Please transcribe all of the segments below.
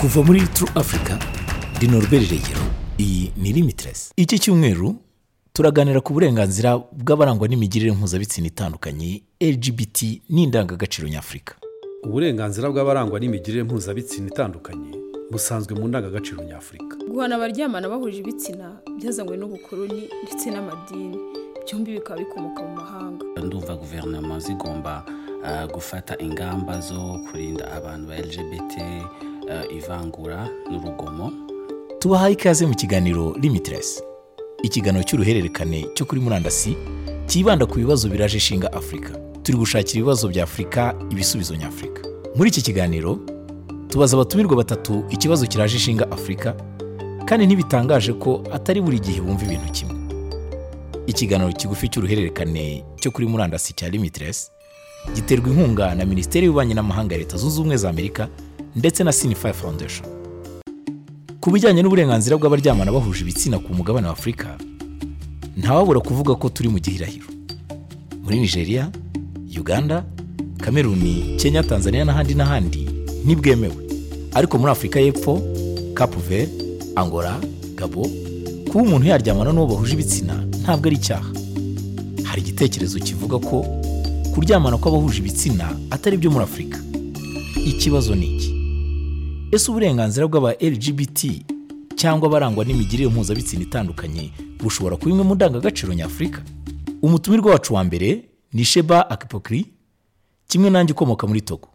kuva muri True Africa ndi Norbert Regero iyi ni Limitless. Iki cyumweru turaganira ku burenganzira bw'abarangwa n'imigirire mpuzabitsina itandukanye LGBT n'indangagaciro nyafurika. Uburenganzira bw'abarangwa n'imigirire mpuzabitsina itandukanye busanzwe mu ndangagaciro nyafurika. Guhana abaryamana bahuje ibitsina byazanywe n'ubukoloni ndetse n'amadini byombi bikaba bikomoka mu mahanga. Ndumva guverinoma zigomba uh, gufata ingamba zo kurinda abantu ba lgbt ivangura n'urugomo. Tubahaye ikaze mu kiganiro Limitless. Ikiganiro cy'uruhererekane cyo kuri murandasi cyibanda ku bibazo biraje ishinga afurika turi gushakira ibibazo bya afurika ibisubizo nyafurika. Muri iki kiganiro tubaza abatumirwa batatu ikibazo kiraje ishinga afurika kandi ntibitangaje ko atari buri gihe bumva ibintu kimwe. Ikiganiro kigufi cy'uruhererekane cyo kuri murandasi cya Limitless giterwa inkunga na minisiteri y'ububanyi n'amahanga ya leta zunze ubumwe za amerika ndetse na sinifayi foundation. Ku bijyanye n'uburenganzira bw'abaryamana bahuje ibitsina ku mugabane wa afurika ntawabura kuvuga ko turi mu gihirahiro. Muri nigeria uganda kameruni kenya tanzania n'ahandi n'ahandi ntibwemewe. Ariko muri afurika y'epfo cape angola gabo kuba umuntu yaryamana n'uwo bahuje ibitsina ntabwo ari icyaha. Hari igitekerezo kivuga ko kuryamana kw'abahuje ibitsina atari byo muri afurika ikibazo ni iki? Ese uburenganzira bw'aba lgbt cyangwa abarangwa n'imigirire mpuzabitsina itandukanye bushobora kuba imwe mu ndangagaciro nyafurika? Umutumirwa wacu wa mbere ni sheba akipokiri kimwe nanjye ukomoka muri togo.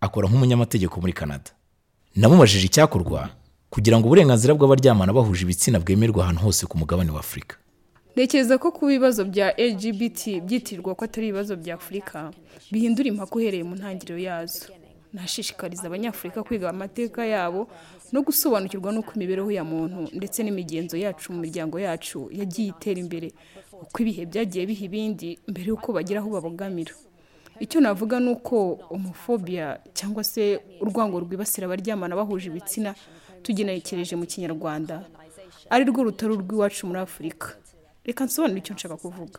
Akora nk'umunyamategeko muri canada. Namubajije icyakorwa kugira ngo uburenganzira bw'abaryamana bahuje ibitsina bwemerwe ahantu hose ku mugabane wa afurika. Ntekereza ko kuba ibibazo bya lgbt byitirirwa ko atari ibibazo bya afurika bihindura impaka uhereye mu ntangiriro yazo. Nashishikariza abanyafurika kwiga amateka yabo no gusobanukirwa n'uko imibereho ya muntu ndetse n'imigenzo yacu mu miryango yacu yagiye itera imbere. Uko ibihe byagiye biha ibindi mbere y'uko bagira aho babogamira icyo navuga ni uko homofobia cyangwa se urwango rwibasira abaryamana bahuje ibitsina tugenekereje mu kinyarwanda ari rwo rutari urw'iwacu muri afurika. Reka nsobanure icyo nshaka kuvuga.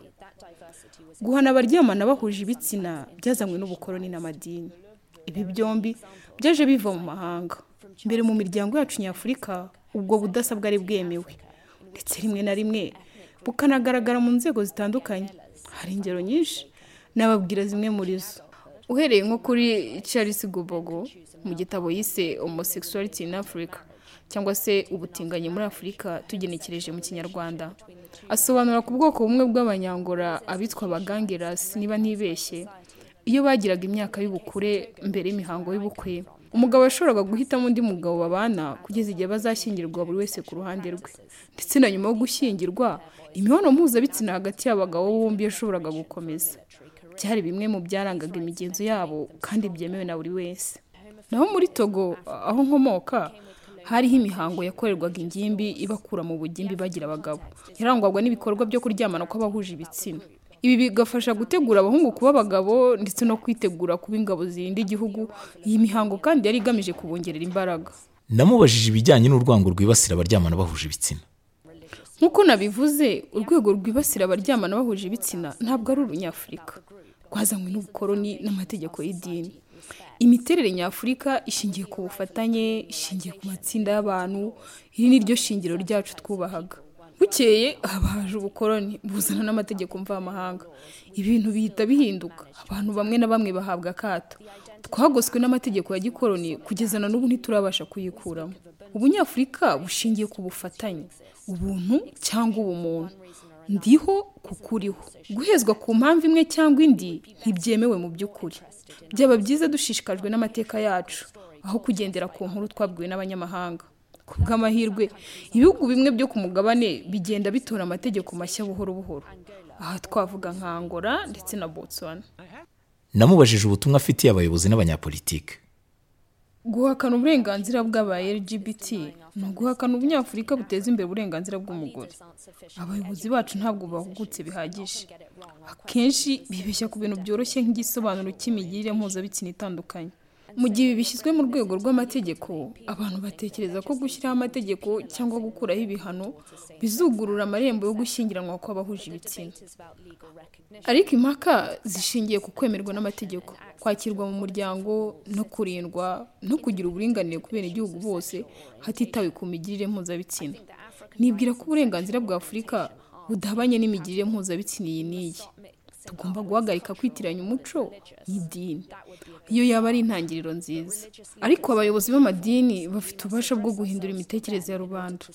Guhana abaryamana bahuje ibitsina byazanywe n'ubukoloni n'amadini. Ibi byombi byaje biva mu mahanga. Mbere mu miryango yacu nyafurika ubwo budasa bwari bwemewe. Ndetse rimwe na rimwe bukanagaragara mu nzego zitandukanye. Hari ingero nyinshi nababwira zimwe muri zo. Uhereye nko kuri Charles Gobogo mu gitabo yise homosexuality in Africa cyangwa se ubutinganyi muri afurika tugenekereje mu kinyarwanda asobanura ku bwoko bumwe bw'abanyangora abitwa abagangerasi niba ntibeshye iyo bagiraga imyaka y'ubukure mbere y'imihango y'ubukwe umugabo yashoboraga guhitamo undi mugabo babana kugeza igihe bazashyingirwa buri wese ku ruhande rwe. Ndetse na nyuma yo gushyingirwa imibonano mpuzabitsina hagati y'abagabo bombi yashoboraga gukomeza. Byari bimwe mu byarangaga imigenzo yabo kandi byemewe na buri wese. Naho muri togo aho nkomoka hariho imihango yakorerwaga ingimbi ibakura mu bugimbi bagira abagabo. Yarangwaga n'ibikorwa byo kuryamana kw'abahuje ibitsina. Ibi bigafasha gutegura abahungu kuba abagabo ndetse no kwitegura kuba ingabo zirinda igihugu. Iyi mihango kandi yari igamije kubongerera imbaraga. Namubajije ibijyanye n'urwango rwibasira abaryamana bahuje ibitsina. Nk'uko nabivuze urwego rwibasira abaryamana bahuje ibitsina ntabwo ari urunyafurika. Rwazanywe n'ubukoloni n'amategeko y'idini. Imiterere nyafurika ishingiye ku bufatanye ishingiye ku matsinda y'abantu iri ni ryo shingiro ryacu twubahaga. Bukeye haba haje ubukoloni buzana n'amategeko mvamahanga. Ibintu bihita bihinduka abantu bamwe na bamwe bahabwa akato. Twagoswe n'amategeko ya gikoloni kugeza na n'ubu ntiturabasha kuyikuramo. Ubunyafurika bushingiye ku bufatanye ubuntu cyangwa ubumuntu. Ndiho kuko uriho guhezwa ku mpamvu imwe cyangwa indi ntibyemewe mu by'ukuri. Byaba byiza dushishikajwe n'amateka yacu aho kugendera ku nkuru twabwiwe n'abanyamahanga. Ku bw'amahirwe ibihugu bimwe byo ku mugabane bigenda bitora amategeko mashya buhoro buhoro. Aha twavuga nka Angola ndetse na botswana. Namubajije ubutumwa afitiye abayobozi n'abanyapolitike guhakana uburenganzira bw'aba lgbt ni uguhakana ubunyafurika buteza imbere uburenganzira bw'umugore. Abayobozi bacu ntabwo bahugutse bihagije. Akenshi bibeshya ku bintu byoroshye nk'igisobanuro cy'imigirire mpuzabitsina itandukanye. Mu gihe bishyizwe mu rwego rw'amategeko abantu batekereza ko gushyiraho amategeko cyangwa gukuraho ibihano bizugurura amarembo yo gushyingiranwa kw'abahuje ibitsina. Ariko impaka zishingiye ku kwemerwa n'amategeko kwakirwa mu muryango no kurindwa no kugira uburinganire ku igihugu bose hatitawe ku migirire mpuzabitsina. Nibwira ko uburenganzira bwa afurika budahabanye n'imigirire mpuzabitsina iyi n'iyi. Tugomba guhagarika kwitiranya umuco n'idini iyo yaba ari intangiriro nziza. Ariko abayobozi b'amadini bafite ububasha bwo guhindura imitekerereze ya rubanda.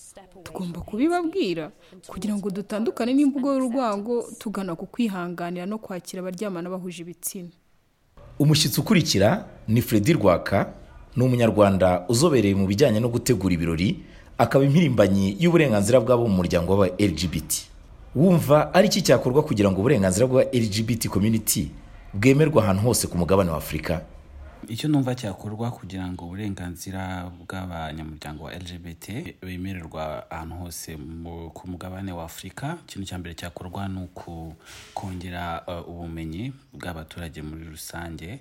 Tugomba kubibabwira kugira ngo dutandukane n'imvugo y'urwango tugana ku kwihanganira no kwakira abaryamana bahuje ibitsina. Umushyitsi ukurikira ni Freddy Rwaka ni umunyarwanda uzobereye mu bijyanye no gutegura ibirori akaba impirimbanyi y'uburenganzira bw'abo mu muryango w'aba LGBT wumva ari iki cyakorwa kugira ngo uburenganzira bwa LGBT community bwemerwe ahantu hose ku mugabane wa Afurika icyo numva cyakorwa kugira ngo uburenganzira bw'abanyamuryango wa lgbt bemererwa ahantu hose ku mugabane wa afurika ikintu cya mbere cyakorwa ni ukongera uh, ubumenyi bw'abaturage muri rusange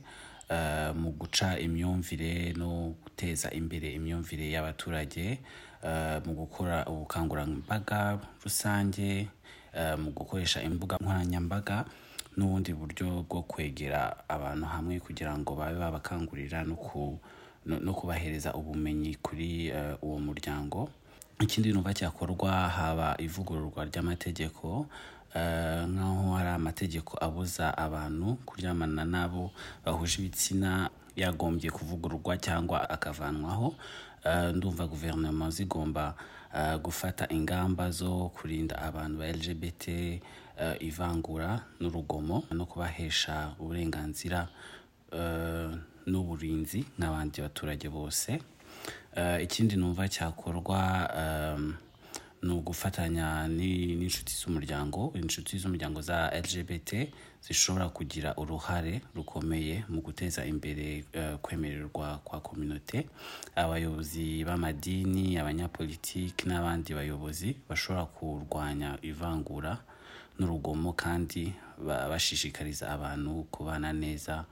uh, mu guca imyumvire no guteza imbere imyumvire y'abaturage uh, mu gukora ubukangurambaga rusange mu gukoresha imbuga nkoranyambaga n'ubundi buryo bwo kwegera abantu hamwe kugira ngo babe babakangurira no ku- no- no kubahereza ubumenyi kuri eh, uwo muryango. Ikindi numva cyakorwa haba ivugururwa ry'amategeko eh, nk'aho hari amategeko abuza abantu kuryamana n'abo bahuje ibitsina yagombye kuvugururwa cyangwa akavanwaho. Ndumva guverinoma zigomba eh, gufata ingamba zo kurinda abantu ba lgbt eh, ivangura n'urugomo no kubahesha uburenganzira eh, n'uburinzi nk'abandi baturage bose. Eh, ikindi numva cyakorwa ni ugufatanya ni- n'inshuti z'umuryango. Inshuti z'umuryango za lgbt zishobora kugira uruhare rukomeye mu guteza imbere eh, kwemererwa kwa kominote abayobozi b'amadini abanyapolitiki n'abandi bayobozi bashobora kurwanya ivangura n'urugomo kandi ba- bashishikariza abantu kubana neza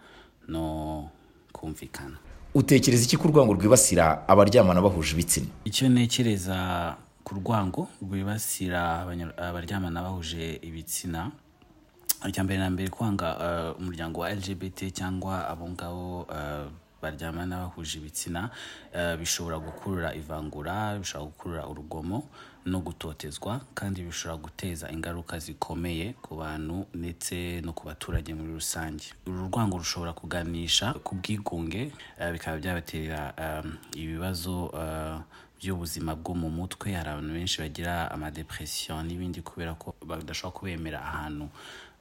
no kumvikana. Utekereza iki ku rwango rwibasira abaryamana bahuje ibitsina? Icyo ntekereza ku rwango rwibasira abaryamana bahuje ibitsina. Icya mbere na mbere kwanga eh, umuryango wa lgbt cyangwa abo ngabo eh, baryamana bahuje ibitsina eh, bishobora gukurura ivangura bishobora gukurura urugomo no gutotezwa kandi bishobora guteza ingaruka zikomeye ku bantu ndetse no ku baturage muri rusange. Uru rwango rushobora kuganisha ku bwigunge eh, bikaba byabatera eh, ibibazo eh, by'ubuzima bwo mu mutwe. Hari abantu benshi bagira amadepresiyo n'ibindi kubera ko badashobora kubemera ahantu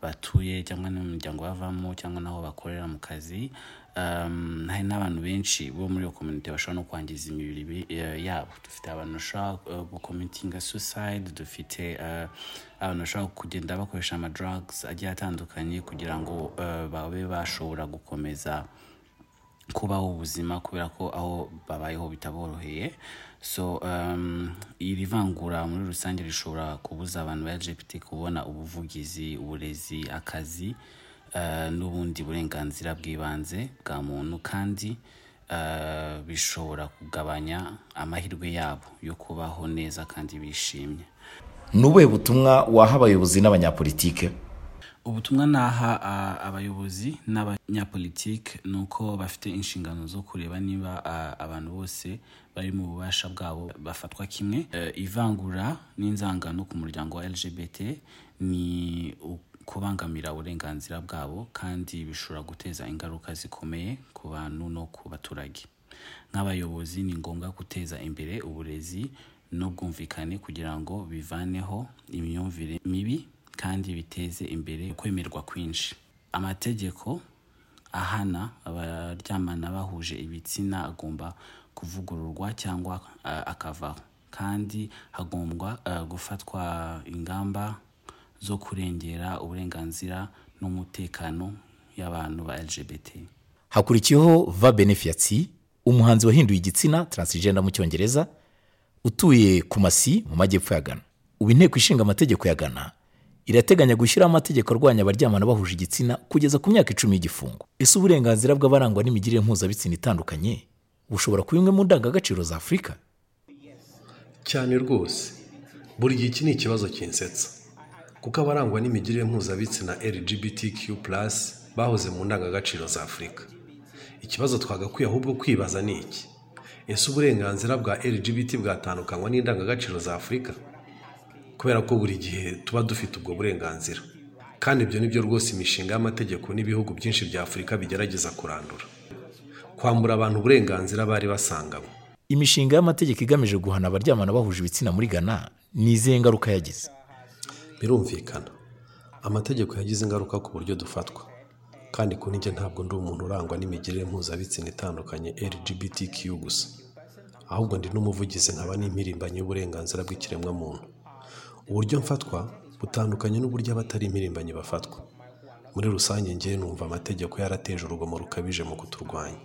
batuye cyangwa no mu miryango bavamo cyangwa n'aho bakorera mu kazi. Hari n'abantu benshi bo muri iyo community bashobora no kwangiza imibiri bi- eh, yabo. Dufite abantu bashobora uh, gukomitinga suicide dufite uh, abantu bashobora kugenda bakoresha ama drugs agiye atandukanye kugira ngo babe bashobora gukomeza kubaho ubuzima kubera ko aho babayeho bitaboroheye. So um, iri vangura muri rusange rishobora kubuza abantu ba lgbt kubona ubuvugizi uburezi akazi n'ubundi burenganzira bw'ibanze bwa muntu kandi uh, bishobora kugabanya amahirwe yabo yo kubaho neza kandi bishimye. Ni ubuhe butumwa waha abayobozi n'abanyapolitike? Ubutumwa naha a, abayobozi n'abanyapolitike ni uko bafite inshingano zo kureba niba abantu bose bari mu bubasha bwabo bafatwa kimwe. Ivangura n'inzangano ku muryango wa lgbt ni kubangamira uburenganzira bwabo kandi bishobora guteza ingaruka zikomeye ku bantu no ku baturage. Nk'abayobozi ni ngombwa guteza imbere uburezi n'ubwumvikane kugira ngo bivaneho imyumvire mibi kandi biteze imbere kwemerwa kwinshi. Amategeko ahana abaryamana bahuje ibitsina agomba kuvugururwa cyangwa akavaho. Kandi hagomba gufatwa ingamba zo kurengera uburenganzira n'umutekano y'abantu ba lgbt hakurikiyeho va benefiatsi umuhanzi wahinduye igitsina transgender mu cyongereza utuye ku masi mu majyepfo ya ghana. Ubu inteko ishinga amategeko ya ghana irateganya gushyiraho amategeko arwanya abaryamana bahuje igitsina kugeza ku myaka icumi y'igifungo. Ese uburenganzira bw'abarangwa n'imigirire mpuzabitsina itandukanye bushobora kuba imwe mu ndangagaciro za afurika? Cyane rwose. Buri gihe iki ni ikibazo kinsetsa. Kuko abarangwa n'imigirire mpuzabitsina lgbtq bahoze mu ndangagaciro za afurika ikibazo twagakwiye ahubwo kwibaza ni iki? Ese uburenganzira bwa lgbt bwatandukanywa n'indangagaciro za afurika kubera ko buri gihe tuba dufite ubwo burenganzira. Kandi ibyo ni byo rwose imishinga y'amategeko n'ibihugu byinshi bya afurika bigerageza kurandura. Kwambura abantu uburenganzira bari basanganywe. Imishinga y'amategeko igamije guhana abaryamana bahuje ibitsina muri ghana ni izihe ngaruka yagize? Birumvikana. Amategeko yagize ingaruka ku buryo dufatwa. Kandi kuri njye ntabwo ndi umuntu urangwa n'imigirire mpuzabitsina itandukanye lgbtq gusa. Ahubwo ndi n'umuvugizi nkaba n'impirimbanyi y'uburenganzira bw'ikiremwamuntu. Uburyo mfatwa butandukanye n'uburyo abatari impirimbanyi bafatwa. Muri rusange ngewe numva amategeko yarateje urugomo rukabije mu kuturwanya.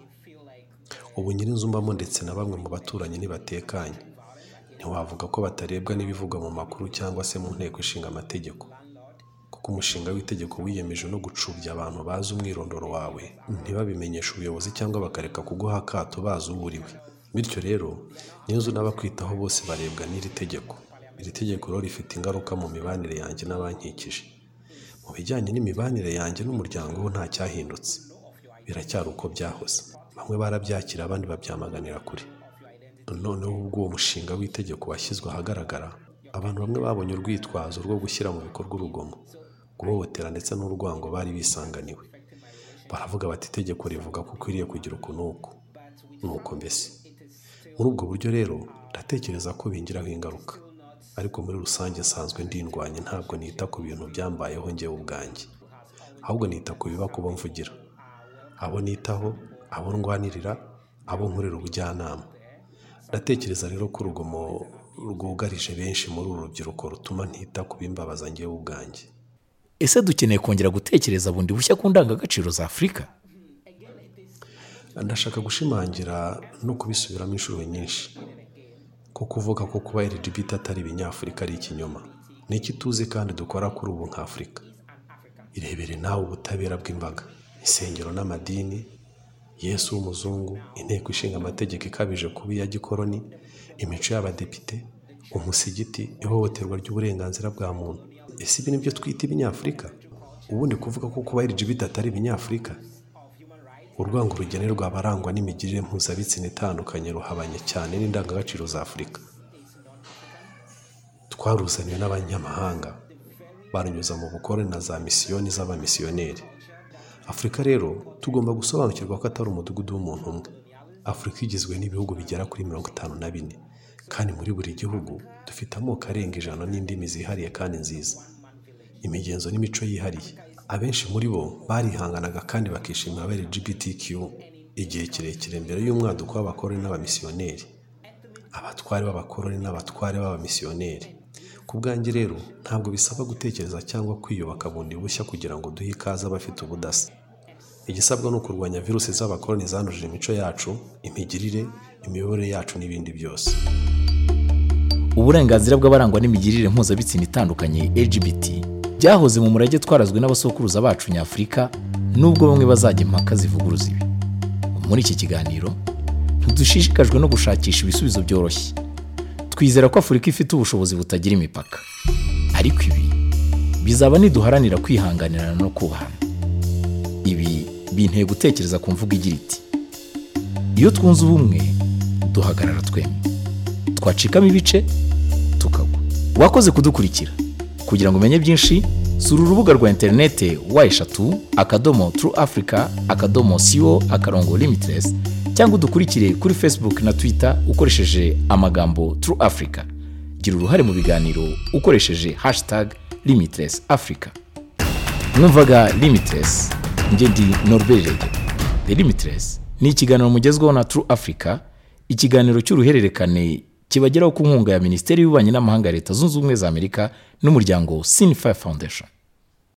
Ubu nyirinzu mbamo ndetse na bamwe mu baturanyi ntibatekanye ntiwavuga ko batarebwa n'ibivugwa mu makuru cyangwa se mu nteko ishinga amategeko. Kuko umushinga w'itegeko wiyemeje no gucubya abantu bazi umwirondoro wawe ntibabimenyeshe ubuyobozi cyangwa bakareka kuguha akato bazi uwo uriwe bityo rero nyirinzu n'abakwitaho bose barebwa n'iri tegeko. Iri tegeko rero rifite ingaruka mu mibanire yanjye n'abankikije. Mu bijyanye n'imibanire yanjye n'umuryango wo nta cyahindutse. Biracyari uko byahoze. Bamwe barabyakira abandi babyamaganira kure. Noneho ubwo uwo mushinga w'itegeko washyizwe ahagaragara abantu bamwe babonye urwitwazo rwo gushyira mu bikorwa urugomo guhohotera ndetse n'urwango bari bisanganiwe. Baravuga bati itegeko rivuga ko ukwiriye kugira uku n'uku nuko mbese? Muri ubwo buryo rero ndatekereza ko bingiraho ingaruka. Ariko muri rusange nsanzwe ndindwanye ntabwo nita ku bintu byambayeho ngewe ubwanjye. Ahubwo nita ku biba kuba mvugira. Abo nitaho abo ndwanirira abo nkorera ubujyanama. Ndatekereza rero ko urugomo rwugarije benshi muri uru rubyiruko rutuma ntita ku bimbabaza ngewe ubwanjye. Ese dukeneye kongera gutekereza bundi bushya ku ndangagaciro za afurika ndashaka gushimangira no kubisubiramo inshuro nyinshi. Ko kuvuga ko kuba LGBT atari ibinyafurika ari ikinyoma. Ni iki tuzi kandi dukora kuri ubu nk'afurika irebere nawe ubutabera bw'imbaga insengero n'amadini yesu w'umuzungu inteko ishinga amategeko ikabije kuba iya gikoroni imico y'abadepite umusigiti ihohoterwa ry'uburenganzira bwa muntu. Ese ibi ni byo twita ibinyafurika? Ubundi kuvuga ko kuba LGBT atari ibinyafurika. Urwango rugenerwa abarangwa n'imigirire mpuzabitsina itandukanye ruhabanye cyane n'indangagaciro za afurika. Twaruzaniwe n'abanyamahanga. Barunyuza mu bukoroni na za misiyoni z'abamisiyoneri. Afurika rero tugomba gusobanukirwa ko atari umudugudu w'umuntu umwe. Afurika igizwe n'ibihugu bigera kuri mirongo itanu na bine. Kandi muri buri gihugu dufite amoko arenga ijana n'indimi zihariye kandi nziza. Imigenzo n'imico yihariye. Abenshi muri bo barihanganaga kandi bakishimira aba LGBTQ igihe kirekire mbere y'umwaduko w'abakoroni n'abamisiyoneri. Abatware b'abakoroni n'abatware b'abamisiyoneri. Ku bwanjye rero ntabwo bisaba gutekereza cyangwa kwiyubaka bundi bushya kugira ngo duhe ikaze abafite ubudasa. Igisabwa ni ukurwanya virusi z'abakoroni zanduje imico yacu imigirire imiyoborere yacu n'ibindi byose. Uburenganzira bw'abarangwa n'imigirire mpuzabitsina itandukanye lgbt byahoze mu murage twarazwe n'abasokuruza bacu nyafurika nubwo bamwe bazajya impaka zivuguruza ibi. Muri iki kiganiro ntidushishikajwe no gushakisha ibisubizo byoroshye. Twizera ko afurika ifite ubushobozi butagira imipaka. Ariko ibi bizaba niduharanira kwihanganirana no kubahana. Ibi binteye gutekereza ku mvugo igira iti iyo twunze ubumwe duhagarara twembi. Twacikamo ibice tukagwa. Wakoze kudukurikira. Kugira ngo umenye byinshi sura urubuga rwa interinete wa eshatu akadomo turu afurika akadomo siwo akarongo limitless cyangwa udukurikire kuri facebook na twitter ukoresheje amagambo turu afurika gira uruhare mu biganiro ukoresheje hashtag limitless africa. Mwumvaga limitless. Njye ndi norbert the limitless ni ikiganiro mugezweho na turu afurika ikiganiro cy'uruhererekane kibageraho ku nkunga ya minisiteri y'ububanyi n'amahanga ya leta zunze ubumwe za amerika n'umuryango sinifaya foundation.